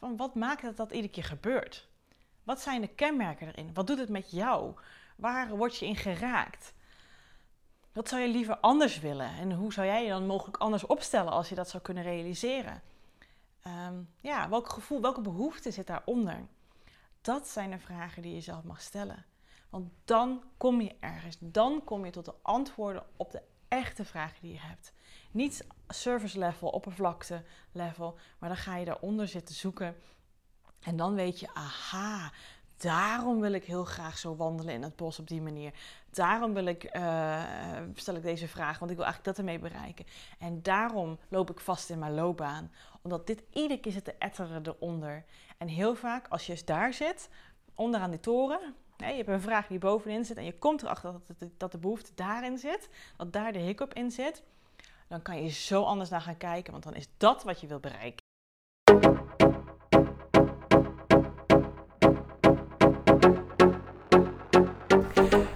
van wat maakt dat dat iedere keer gebeurt? Wat zijn de kenmerken erin? Wat doet het met jou? Waar word je in geraakt? Wat zou je liever anders willen? En hoe zou jij je dan mogelijk anders opstellen als je dat zou kunnen realiseren? Ehm, ja, welk gevoel, welke behoefte zit daaronder? Dat zijn de vragen die je zelf mag stellen. Want dan kom je ergens. Dan kom je tot de antwoorden op de echte vragen die je hebt. Niet service level, oppervlakte level, maar dan ga je daaronder zitten zoeken. En dan weet je, aha, daarom wil ik heel graag zo wandelen in het bos op die manier. Daarom wil ik, uh, stel ik deze vraag, want ik wil eigenlijk dat ermee bereiken. En daarom loop ik vast in mijn loopbaan. Omdat dit iedere keer zit te etteren eronder. En heel vaak, als je daar zit, onderaan die toren, je hebt een vraag die bovenin zit en je komt erachter dat, dat de behoefte daarin zit, dat daar de hiccup in zit, dan kan je zo anders naar gaan kijken, want dan is dat wat je wil bereiken.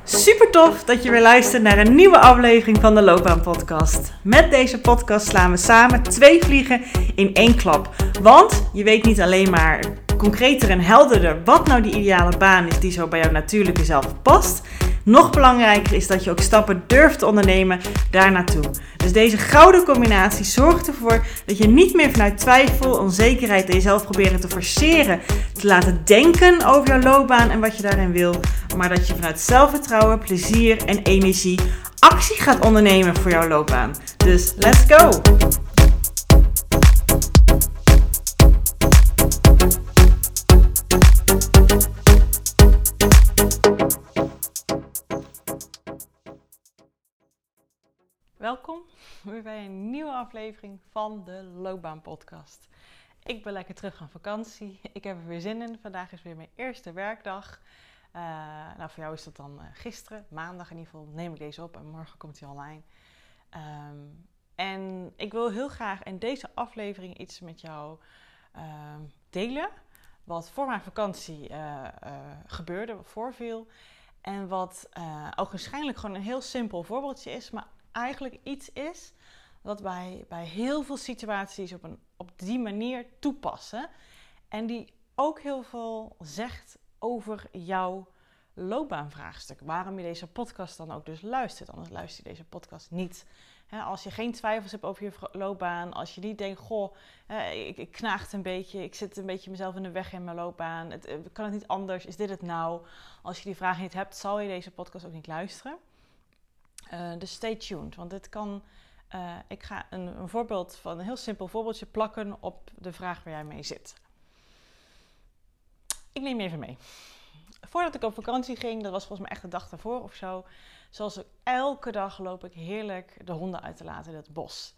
Super tof dat je weer luistert naar een nieuwe aflevering van de Loopbaan Podcast. Met deze podcast slaan we samen twee vliegen in één klap. Want je weet niet alleen maar concreter en helderder wat nou die ideale baan is die zo bij jouw natuurlijke zelf past. Nog belangrijker is dat je ook stappen durft te ondernemen daar naartoe. Dus deze gouden combinatie zorgt ervoor dat je niet meer vanuit twijfel, onzekerheid en jezelf proberen te forceren, te laten denken over jouw loopbaan en wat je daarin wil, maar dat je vanuit zelfvertrouwen, plezier en energie actie gaat ondernemen voor jouw loopbaan. Dus let's go! Welkom weer bij een nieuwe aflevering van de Loopbaan Podcast. Ik ben lekker terug van vakantie. Ik heb er weer zin in. Vandaag is weer mijn eerste werkdag. Uh, nou, voor jou is dat dan uh, gisteren, maandag in ieder geval, neem ik deze op en morgen komt hij online. Um, en ik wil heel graag in deze aflevering iets met jou uh, delen. Wat voor mijn vakantie uh, gebeurde, wat voorviel. En wat ook waarschijnlijk gewoon een heel simpel voorbeeldje is, maar eigenlijk iets is wat wij bij heel veel situaties op, een, op die manier toepassen. En die ook heel veel zegt over jouw loopbaanvraagstuk. Waarom je deze podcast dan ook dus luistert. Anders luister je deze podcast niet. als je geen twijfels hebt over je loopbaan, als je niet denkt, goh, ik, ik knaagt een beetje, ik zit een beetje mezelf in de weg in mijn loopbaan, het, eh, kan het niet anders, is dit het nou? Als je die vraag niet hebt, zal je deze podcast ook niet luisteren. Uh, dus stay tuned, want dit kan. Uh, ik ga een, een, voorbeeld van een heel simpel voorbeeldje plakken op de vraag waar jij mee zit. Ik neem je even mee. Voordat ik op vakantie ging, dat was volgens mij echt de dag daarvoor of zo. Zoals elke dag loop ik heerlijk de honden uit te laten in het bos.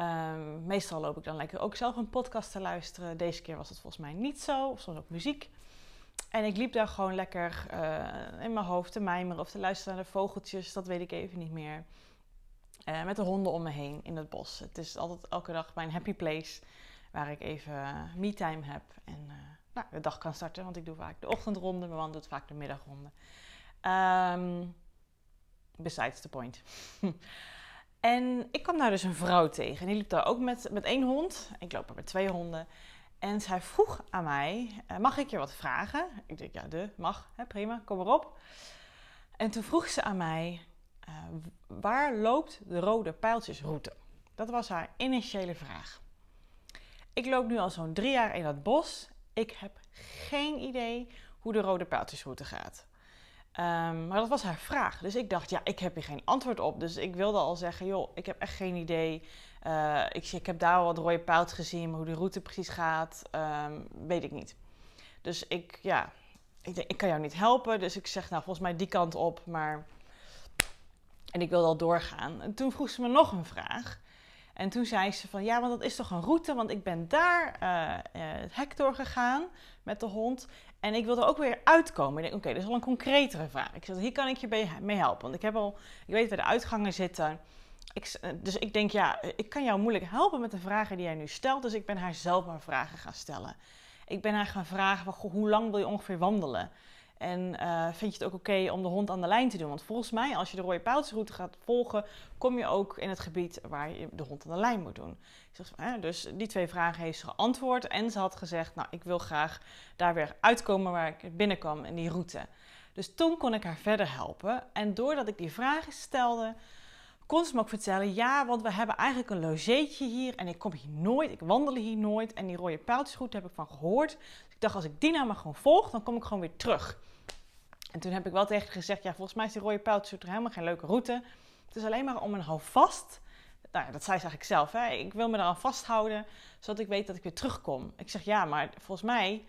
Um, meestal loop ik dan lekker ook zelf een podcast te luisteren. Deze keer was het volgens mij niet zo, of soms ook muziek. En ik liep daar gewoon lekker uh, in mijn hoofd te mijmeren of te luisteren naar de vogeltjes, dat weet ik even niet meer. Uh, met de honden om me heen in het bos. Het is altijd elke dag mijn happy place waar ik even uh, me-time heb en nou, de dag kan starten. Want ik doe vaak de ochtendronde, mijn man doet vaak de middagronde. Um, besides the point. en ik kwam daar dus een vrouw tegen. En die liep daar ook met, met één hond. Ik loop er met twee honden. En zij vroeg aan mij, uh, mag ik je wat vragen? Ik denk, ja, de, mag, hè, prima, kom erop. En toen vroeg ze aan mij, uh, waar loopt de rode pijltjesroute? Dat was haar initiële vraag. Ik loop nu al zo'n drie jaar in dat bos. Ik heb geen idee hoe de rode pijltjesroute gaat. Um, maar dat was haar vraag. Dus ik dacht, ja, ik heb hier geen antwoord op. Dus ik wilde al zeggen, joh, ik heb echt geen idee. Uh, ik, ik heb daar al wat rode pijltjes gezien, maar hoe de route precies gaat, um, weet ik niet. Dus ik, ja, ik, ik kan jou niet helpen. Dus ik zeg, nou, volgens mij die kant op, maar... En ik wilde al doorgaan. En toen vroeg ze me nog een vraag. En toen zei ze van, ja, want dat is toch een route, want ik ben daar uh, het hek door gegaan met de hond. En ik wil er ook weer uitkomen. Ik denk, oké, dat is wel een concretere vraag. Ik zeg, hier kan ik je mee helpen. Want ik heb al, ik weet waar de uitgangen zitten. Ik, eh, dus ik denk, ja, ik kan jou moeilijk helpen met de vragen die jij nu stelt. Dus ik ben haar zelf maar vragen gaan stellen. Ik ben haar gaan vragen, hoe lang wil je ongeveer wandelen? En eh, vind je het ook oké om de hond aan de lijn te doen? Want volgens mij, als je de rode pijltjesroute gaat volgen, kom je ook in het gebied waar je de hond aan de lijn moet doen. Dus die twee vragen heeft ze geantwoord. En ze had gezegd, nou, ik wil graag daar weer uitkomen waar ik binnenkwam in die route. Dus toen kon ik haar verder helpen. En doordat ik die vragen stelde, kon ze me ook vertellen: ja, want we hebben eigenlijk een logeetje hier en ik kom hier nooit, ik wandel hier nooit. En die rode pijltjesroute heb ik van gehoord. Dus ik dacht, als ik die nou maar gewoon volg, dan kom ik gewoon weer terug. En toen heb ik wel tegen gezegd: ja, volgens mij is die rode pijltjesroute helemaal geen leuke route. Het is alleen maar om een houvast. Nou ja, dat zei ze eigenlijk zelf. Hè? Ik wil me eraan vasthouden, zodat ik weet dat ik weer terugkom. Ik zeg ja, maar volgens mij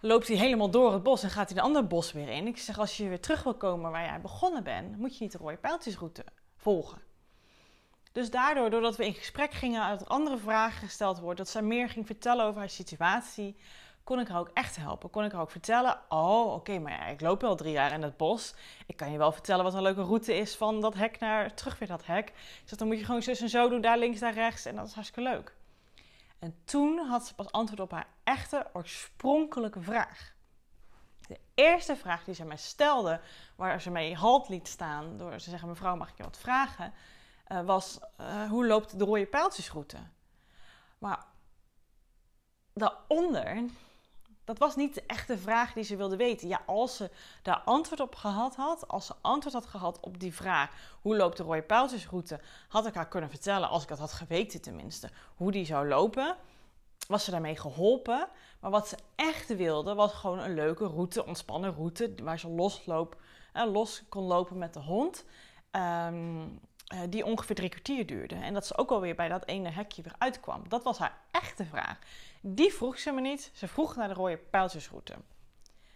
loopt hij helemaal door het bos en gaat hij de andere bos weer in. Ik zeg, als je weer terug wil komen waar jij begonnen bent, moet je niet de rode pijltjesroute volgen. Dus daardoor, doordat we in gesprek gingen, dat er andere vragen gesteld worden, dat zij meer ging vertellen over haar situatie, kon ik haar ook echt helpen. Kon ik haar ook vertellen, oh oké, maar ja, ik loop al drie jaar in het bos. Ik kan je wel vertellen wat een leuke route is van dat hek naar terug weer dat hek. Zeg, dan moet je gewoon zus en zo doen, daar links, daar rechts en dat is hartstikke leuk. En toen had ze pas antwoord op haar echte oorspronkelijke vraag. De eerste vraag die ze mij stelde, waar ze mij halt liet staan door ze zeggen: Mevrouw, mag ik je wat vragen? Uh, was: uh, Hoe loopt de rode pijltjesroute? Maar daaronder, dat was niet de echte vraag die ze wilde weten. Ja, als ze daar antwoord op gehad had, als ze antwoord had gehad op die vraag: Hoe loopt de rode pijltjesroute? Had ik haar kunnen vertellen, als ik dat had geweten tenminste, hoe die zou lopen was ze daarmee geholpen. Maar wat ze echt wilde, was gewoon een leuke route, ontspannen route, waar ze losloop, eh, los kon lopen met de hond. Um, die ongeveer drie kwartier duurde. En dat ze ook alweer bij dat ene hekje weer uitkwam. Dat was haar echte vraag. Die vroeg ze me niet. Ze vroeg naar de rode pijltjesroute.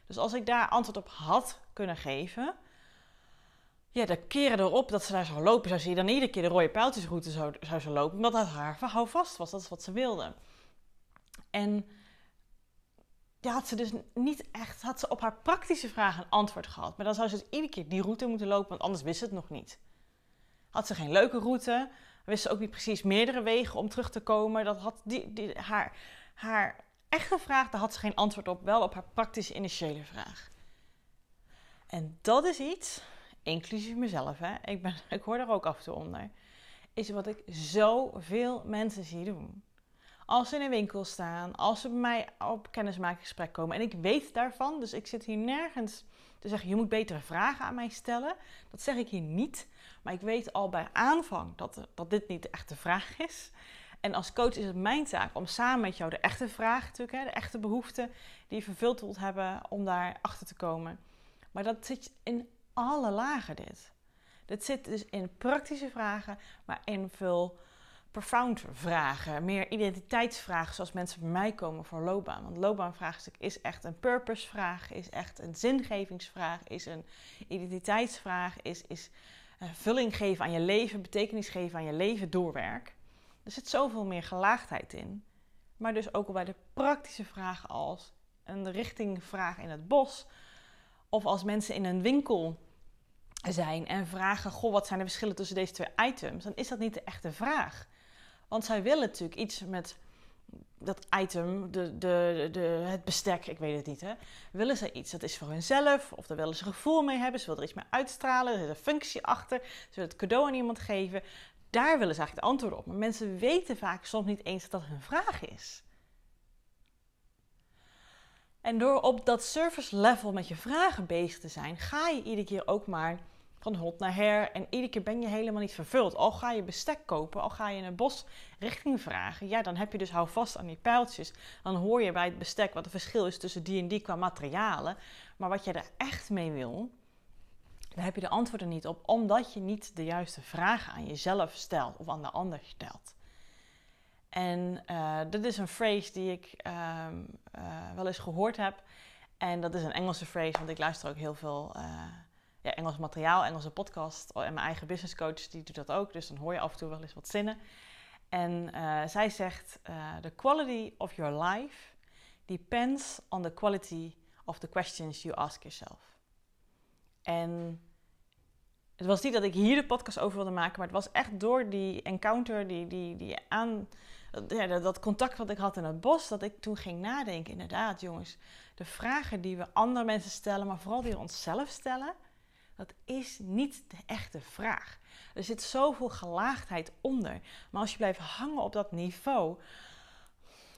Dus als ik daar antwoord op had kunnen geven, ja, de keren erop dat ze daar zou lopen, zou ze dan iedere keer de rode pijltjesroute zou, zou ze lopen, omdat dat haar vast was. Dat is wat ze wilde. En ja, had ze dus niet echt, had ze op haar praktische vragen een antwoord gehad. Maar dan zou ze dus iedere keer die route moeten lopen, want anders wist ze het nog niet. Had ze geen leuke route, wist ze ook niet precies meerdere wegen om terug te komen. Dat had die, die, haar, haar echte vraag, daar had ze geen antwoord op, wel op haar praktische initiële vraag. En dat is iets, inclusief mezelf, hè, ik, ben, ik hoor daar ook af en toe onder, is wat ik zoveel mensen zie doen als ze in een winkel staan, als ze bij mij op kennismakingsgesprek komen. En ik weet daarvan, dus ik zit hier nergens te zeggen: je moet betere vragen aan mij stellen. Dat zeg ik hier niet. Maar ik weet al bij aanvang dat, dat dit niet de echte vraag is. En als coach is het mijn taak om samen met jou de echte vraag, natuurlijk, de echte behoeften die je vervuld wilt hebben, om daar achter te komen. Maar dat zit in alle lagen, dit. Dit zit dus in praktische vragen, maar in veel profound vragen, meer identiteitsvragen, zoals mensen bij mij komen voor loopbaan. Want loopbaanvraagstuk is echt een purpose-vraag, is echt een zingevingsvraag, is een identiteitsvraag, is, is uh, vulling geven aan je leven, betekenis geven aan je leven, doorwerk. Er zit zoveel meer gelaagdheid in. Maar dus ook bij de praktische vragen als een richtingvraag in het bos, of als mensen in een winkel zijn en vragen: Goh, wat zijn de verschillen tussen deze twee items? Dan is dat niet de echte vraag. Want zij willen natuurlijk iets met dat item, de, de, de, het bestek, ik weet het niet. Hè. Willen ze iets, dat is voor hunzelf, of daar willen ze gevoel mee hebben, ze willen er iets mee uitstralen, er zit een functie achter, ze willen het cadeau aan iemand geven. Daar willen ze eigenlijk de antwoorden op. Maar mensen weten vaak soms niet eens dat dat hun vraag is. En door op dat service level met je vragen bezig te zijn, ga je iedere keer ook maar van hot naar her. En iedere keer ben je helemaal niet vervuld. Al ga je bestek kopen, al ga je een bos richting vragen. Ja, dan heb je dus hou vast aan die pijltjes. Dan hoor je bij het bestek wat het verschil is tussen die en die qua materialen. Maar wat je er echt mee wil, daar heb je de antwoorden niet op. Omdat je niet de juiste vragen aan jezelf stelt of aan de ander stelt. En uh, dit is een phrase die ik ehm, eh, wel eens gehoord heb. En dat is een Engelse phrase, want ik luister ook heel veel uh, ja, Engels materiaal, Engelse podcast. Oh, en mijn eigen business coach die doet dat ook. Dus dan hoor je af en toe wel eens wat zinnen. En zij zegt: The quality of your life depends on the quality of the questions you ask yourself. En het was niet dat ik hier de podcast over wilde maken, maar het was echt door die encounter, die, die, die aan, ja, dat, contact wat ik had in het bos, dat ik toen ging nadenken. Inderdaad, jongens, de vragen die we andere mensen stellen, maar vooral die we onszelf stellen, dat is niet de echte vraag. Er zit zoveel gelaagdheid onder. Maar als je blijft hangen op dat niveau,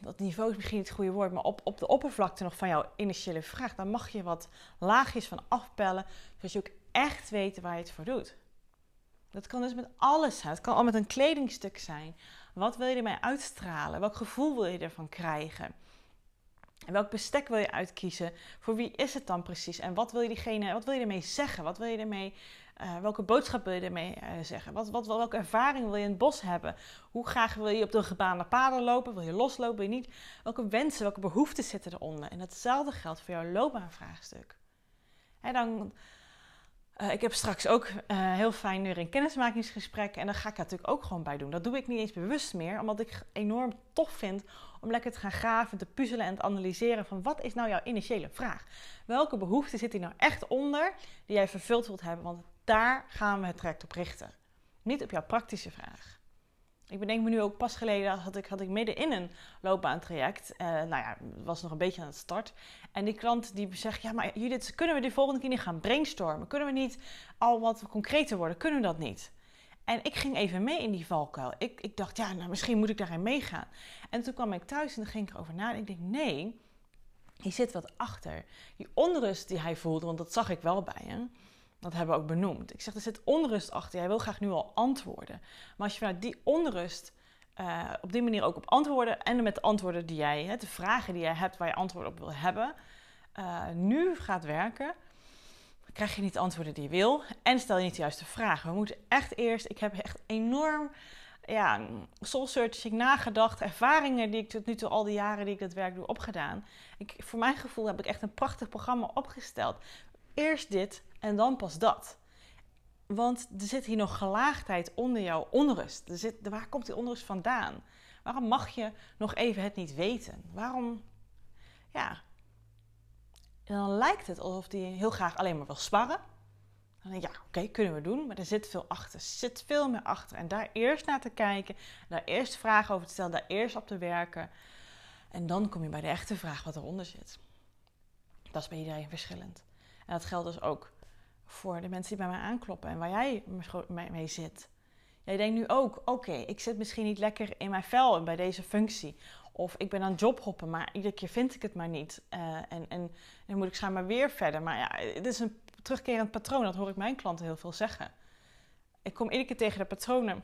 dat niveau is misschien niet het goede woord, maar op, op de oppervlakte nog van jouw initiële vraag, dan mag je wat laagjes van afpellen, zodat je ook echt weet waar je het voor doet. Dat kan dus met alles zijn. Het kan al met een kledingstuk zijn. Wat wil je ermee uitstralen? Welk gevoel wil je ervan krijgen? En welk bestek wil je uitkiezen? Voor wie is het dan precies? En wat wil je diegene, wat wil je ermee zeggen? Wat wil je ermee, uh, welke boodschap wil je ermee uh, zeggen? Wat, wat, welke ervaring wil je in het bos hebben? Hoe graag wil je op de gebaande paden lopen? Wil je loslopen? Wil je niet? Welke wensen, welke behoeften zitten eronder? En hetzelfde geldt voor jouw loopbaanvraagstuk. En dan uh, ik heb straks ook heel fijn weer een kennismakingsgesprek. En daar ga ik natuurlijk ook gewoon bij doen. Dat doe ik niet eens bewust meer, omdat ik enorm tof vind om lekker te gaan graven, te puzzelen en te analyseren van wat is nou jouw initiële vraag? Welke behoefte zit hier nou echt onder die jij vervuld wilt hebben? Want daar gaan we het traject op richten. Niet op jouw praktische vraag. Ik bedenk me nu ook pas geleden had ik, had ik midden in een loopbaantraject. Uh, nou ja, was nog een beetje aan het start. En die klant die zegt, ja maar Judith, kunnen we de volgende keer niet gaan brainstormen? Kunnen we niet al wat concreter worden? Kunnen we dat niet? En ik ging even mee in die valkuil. Ik, ik dacht, ja, nou, misschien moet ik daarin meegaan. En toen kwam ik thuis en dan ging ik erover na. En ik denk, nee, hier zit wat achter. Die onrust die hij voelde, want dat zag ik wel bij hem dat hebben we ook benoemd. Ik zeg, er zit onrust achter. Jij wil graag nu al antwoorden. Maar als je vanuit die onrust uh, op die manier ook op antwoorden en met de antwoorden die jij, hè, de vragen die jij hebt waar je antwoord op wil hebben, uh, nu gaat werken, krijg je niet de antwoorden die je wil en stel je niet de juiste vragen. We moeten echt eerst, ik heb echt enorm ja, soul searching nagedacht, ervaringen die ik tot nu toe al die jaren die ik dat werk doe opgedaan. Ik, voor mijn gevoel heb ik echt een prachtig programma opgesteld. Eerst dit en dan pas dat. Want er zit hier nog gelaagdheid onder jouw onrust. Er zit, waar komt die onrust vandaan? Waarom mag je nog even het niet weten? Waarom, ja. En dan lijkt het alsof die heel graag alleen maar wil sparren. Dan denk je, ja, oké, kunnen we doen. Maar er zit veel achter. Er zit veel meer achter. En daar eerst naar te kijken, daar eerst vragen over te stellen, daar eerst op te werken. En dan kom je bij de echte vraag wat eronder zit. Dat is bij iedereen verschillend. En dat geldt dus ook voor de mensen die bij mij aankloppen en waar jij mee zit. Jij denkt nu ook, oké, ik zit misschien niet lekker in mijn vel bij deze functie. Of ik ben aan het jobhoppen, maar iedere keer vind ik het maar niet. Uh, en, en dan moet ik schijnbaar weer verder. Maar ja, het is een terugkerend patroon. Dat hoor ik mijn klanten heel veel zeggen. Ik kom iedere keer tegen de patronen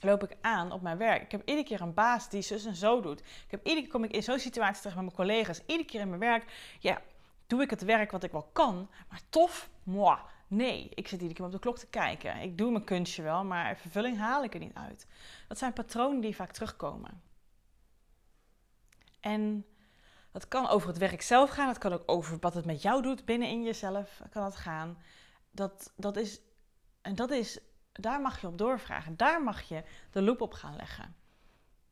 loop ik aan op mijn werk. Ik heb iedere keer een baas die zus en zo doet. Ik heb iedere keer kom ik in zo'n situatie terecht met mijn collega's. Iedere keer in mijn werk. Ja, doe ik het werk wat ik wel kan. Maar tof, moi, nee. Ik zit iedere keer op de klok te kijken. Ik doe mijn kunstje wel, maar vervulling haal ik er niet uit. Dat zijn patronen die vaak terugkomen. En dat kan over het werk zelf gaan. Dat kan ook over wat het met jou doet binnen in jezelf. Kan het gaan. Dat, dat is, en dat is, daar mag je op doorvragen. Daar mag je de loop op gaan leggen.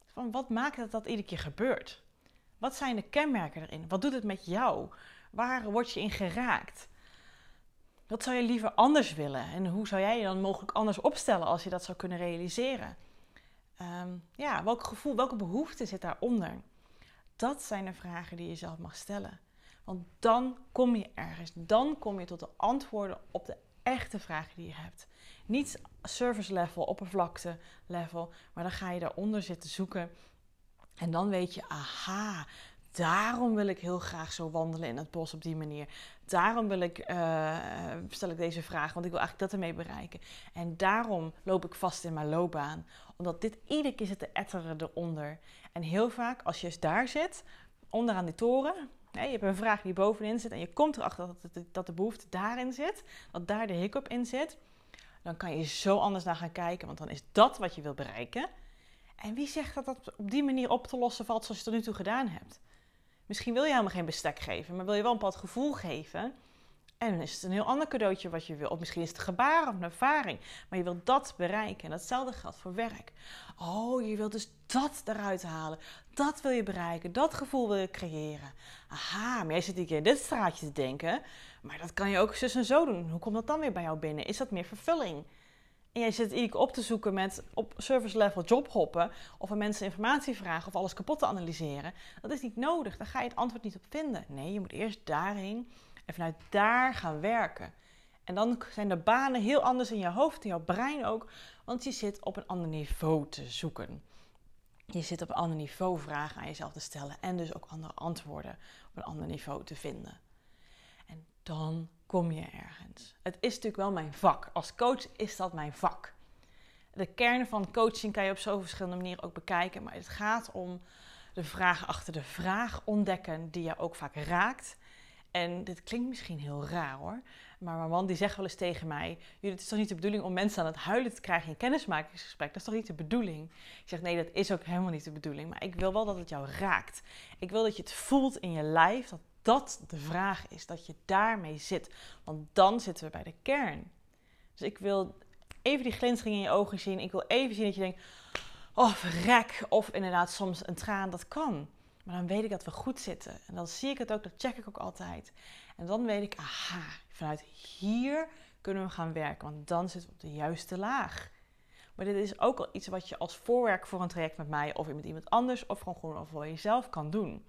Van wat maakt dat dat iedere keer gebeurt? Wat zijn de kenmerken erin? Wat doet het met jou? Waar word je in geraakt? Wat zou je liever anders willen? En hoe zou jij je dan mogelijk anders opstellen als je dat zou kunnen realiseren? Um, ja, welk gevoel, welke behoefte zit daaronder? Dat zijn de vragen die je zelf mag stellen. Want dan kom je ergens. Dan kom je tot de antwoorden op de echte vragen die je hebt. Niet service level, oppervlakte level, maar dan ga je daaronder zitten zoeken. En dan weet je, aha, Daarom wil ik heel graag zo wandelen in het bos op die manier. Daarom wil ik, uh, stel ik deze vraag, want ik wil eigenlijk dat ermee bereiken. En daarom loop ik vast in mijn loopbaan. Omdat dit iedere keer zit te etteren eronder. En heel vaak, als je daar zit, onderaan die toren, je hebt een vraag die bovenin zit en je komt erachter dat, dat de behoefte daarin zit, dat daar de hiccup in zit, dan kan je zo anders naar gaan kijken, want dan is dat wat je wil bereiken. En wie zegt dat dat op die manier op te lossen valt zoals je het tot nu toe gedaan hebt? Misschien wil je helemaal geen bestek geven, maar wil je wel een bepaald gevoel geven. En dan is het een heel ander cadeautje wat je wil. Of misschien is het gebaar of een ervaring. Maar je wilt dat bereiken. En datzelfde geldt voor werk. Oh, je wilt dus dat eruit halen. Dat wil je bereiken. Dat gevoel wil je creëren. Aha, maar jij zit hier in dit straatje te denken. Maar dat kan je ook zus en zo doen. Hoe komt dat dan weer bij jou binnen? Is dat meer vervulling? En jij zit iedere op te zoeken met op service level jobhoppen of aan mensen informatie vragen of alles kapot te analyseren, dat is niet nodig. Daar ga je het antwoord niet op vinden. Nee, je moet eerst daarheen en vanuit daar gaan werken. En dan zijn de banen heel anders in je hoofd, in jouw brein ook, want je zit op een ander niveau te zoeken. Je zit op een ander niveau vragen aan jezelf te stellen en dus ook andere antwoorden op een ander niveau te vinden. En dan kom je ergens. Het is natuurlijk wel mijn vak. Als coach is dat mijn vak. De kern van coaching kan je op zoveel verschillende manieren ook bekijken, maar het gaat om de vraag achter de vraag ontdekken die je ook vaak raakt. En dit klinkt misschien heel raar hoor, maar mijn man die zegt wel eens tegen mij: Het is toch niet de bedoeling om mensen aan het huilen te krijgen in kennismakingsgesprek? Dat is toch niet de bedoeling? Ik zeg: Nee, dat is ook helemaal niet de bedoeling. Maar ik wil wel dat het jou raakt. Ik wil dat je het voelt in je lijf, dat dat de vraag is. Dat je daarmee zit. Want dan zitten we bij de kern. Dus ik wil even die glinstering in je ogen zien. Ik wil even zien dat je denkt: Oh, verrek. Of inderdaad soms een traan, dat kan. Maar dan weet ik dat we goed zitten. En dan zie ik het ook, dat check ik ook altijd. En dan weet ik, aha, vanuit hier kunnen we gaan werken. Want dan zitten we op de juiste laag. Maar dit is ook al iets wat je als voorwerk voor een traject met mij of met iemand anders of gewoon gewoon voor jezelf kan doen.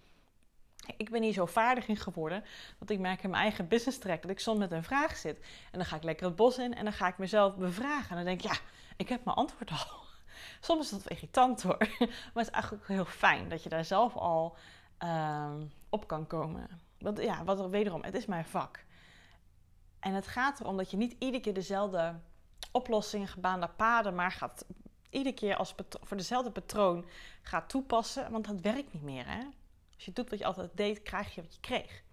Ik ben hier zo vaardig in geworden dat ik merk in mijn eigen business track dat ik soms met een vraag zit. En dan ga ik lekker het bos in en dan ga ik mezelf bevragen. En dan denk ik, ja, ik heb mijn antwoord al. Soms is dat irritant hoor. Maar het is eigenlijk heel fijn dat je daar zelf al ehm, op kan komen. Want ja, wat wederom, het is mijn vak. En het gaat erom dat je niet iedere keer dezelfde oplossingen, gebaande paden, maar gaat iedere keer als voor dezelfde patroon gaat toepassen. Want dat werkt niet meer. Hè? Als je doet wat je altijd deed, krijg je wat je kreeg.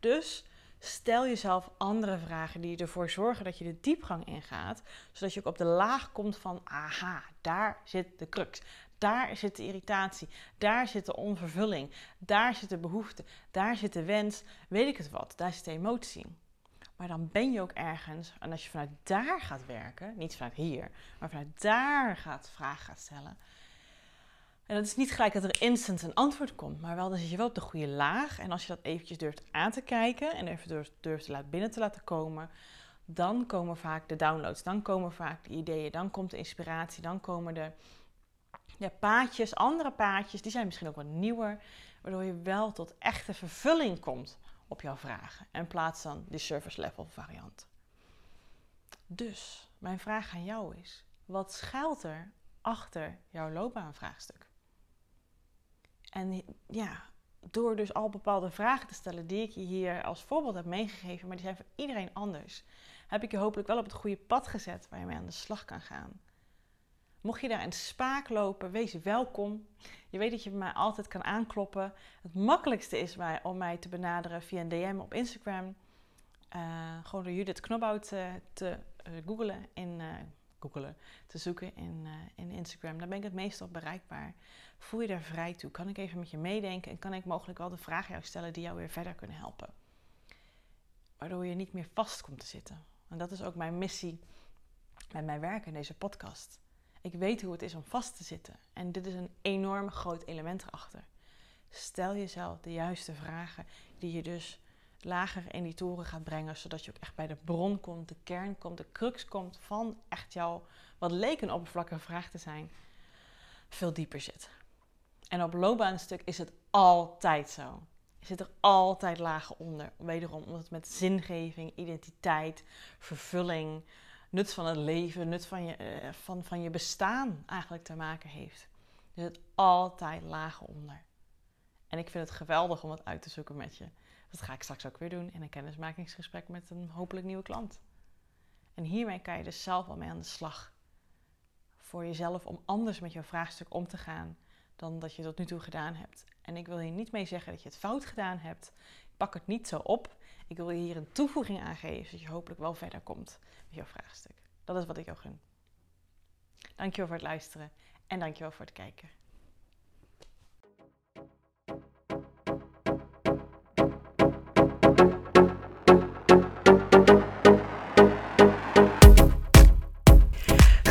Dus stel jezelf andere vragen die ervoor zorgen dat je de diepgang ingaat, zodat je ook op de laag komt van, aha, daar zit de crux. Daar zit de irritatie, daar zit de onvervulling, daar zit de behoefte, daar zit de wens, weet ik het wat, daar zit de emotie. Maar dan ben je ook ergens, en als je vanuit daar gaat werken, niet vanuit hier, maar vanuit daar gaat vragen gaat stellen. En dat is niet gelijk dat er instant een antwoord komt, maar wel dan zit je wel op de goede laag. En als je dat eventjes durft aan te kijken en even durft, durft te laten binnen te laten komen, dan komen vaak de downloads, dan komen vaak de ideeën, dan komt de inspiratie, dan komen de ja, paadjes, andere paadjes, die zijn misschien ook wat nieuwer, waardoor je wel tot echte vervulling komt op jouw vragen. En plaats dan die service level variant. Dus mijn vraag aan jou is: wat schuilt er achter jouw loopbaanvraagstuk? En ja, door dus al bepaalde vragen te stellen die ik je hier als voorbeeld heb meegegeven, maar die zijn voor iedereen anders, heb ik je hopelijk wel op het goede pad gezet waar je mee aan de slag kan gaan. Mocht je daar in spaak lopen, wees welkom. Je weet dat je mij altijd kan aankloppen. Het makkelijkste is mij, om mij te benaderen via een DM op Instagram. Uh, gewoon door Judith Knobhout te, te uh, googlen in, googlen, te zoeken in, in Instagram. Daar ben ik het meestal bereikbaar. Voel je daar vrij toe? Kan ik even met je meedenken en kan ik mogelijk wel de vragen jou stellen die jou weer verder kunnen helpen? Waardoor je niet meer vast komt te zitten. En dat is ook mijn missie met mijn werk in deze podcast. Ik weet hoe het is om vast te zitten. En dit is een enorm groot element erachter. Stel jezelf de juiste vragen die je dus lager in die toren gaat brengen, zodat je ook echt bij de bron komt, de kern komt, de crux komt van echt jouw, wat leek een oppervlakkige vraag te zijn, veel dieper zit. En op loopbaanstuk is het altijd zo. Er zit er altijd lagen onder. Wederom omdat het met zingeving, identiteit, vervulling, nut van het leven, nut van je, uh, van, van je bestaan eigenlijk te maken heeft. Er zit altijd lagen onder. En ik vind het geweldig om het uit te zoeken met je. Dat ga ik straks ook weer doen in een kennismakingsgesprek met een hopelijk nieuwe klant. En hiermee kan je dus zelf al mee aan de slag. Voor jezelf om anders met jouw vraagstuk om te gaan dan dat je tot nu toe gedaan hebt. En ik wil hier niet mee zeggen dat je het fout gedaan hebt. Ik pak het niet zo op. Ik wil je hier een toevoeging aan geven, zodat je hopelijk wel verder komt met jouw vraagstuk. Dat is wat ik jou gun. Dankjewel voor het luisteren en dankjewel voor het kijken.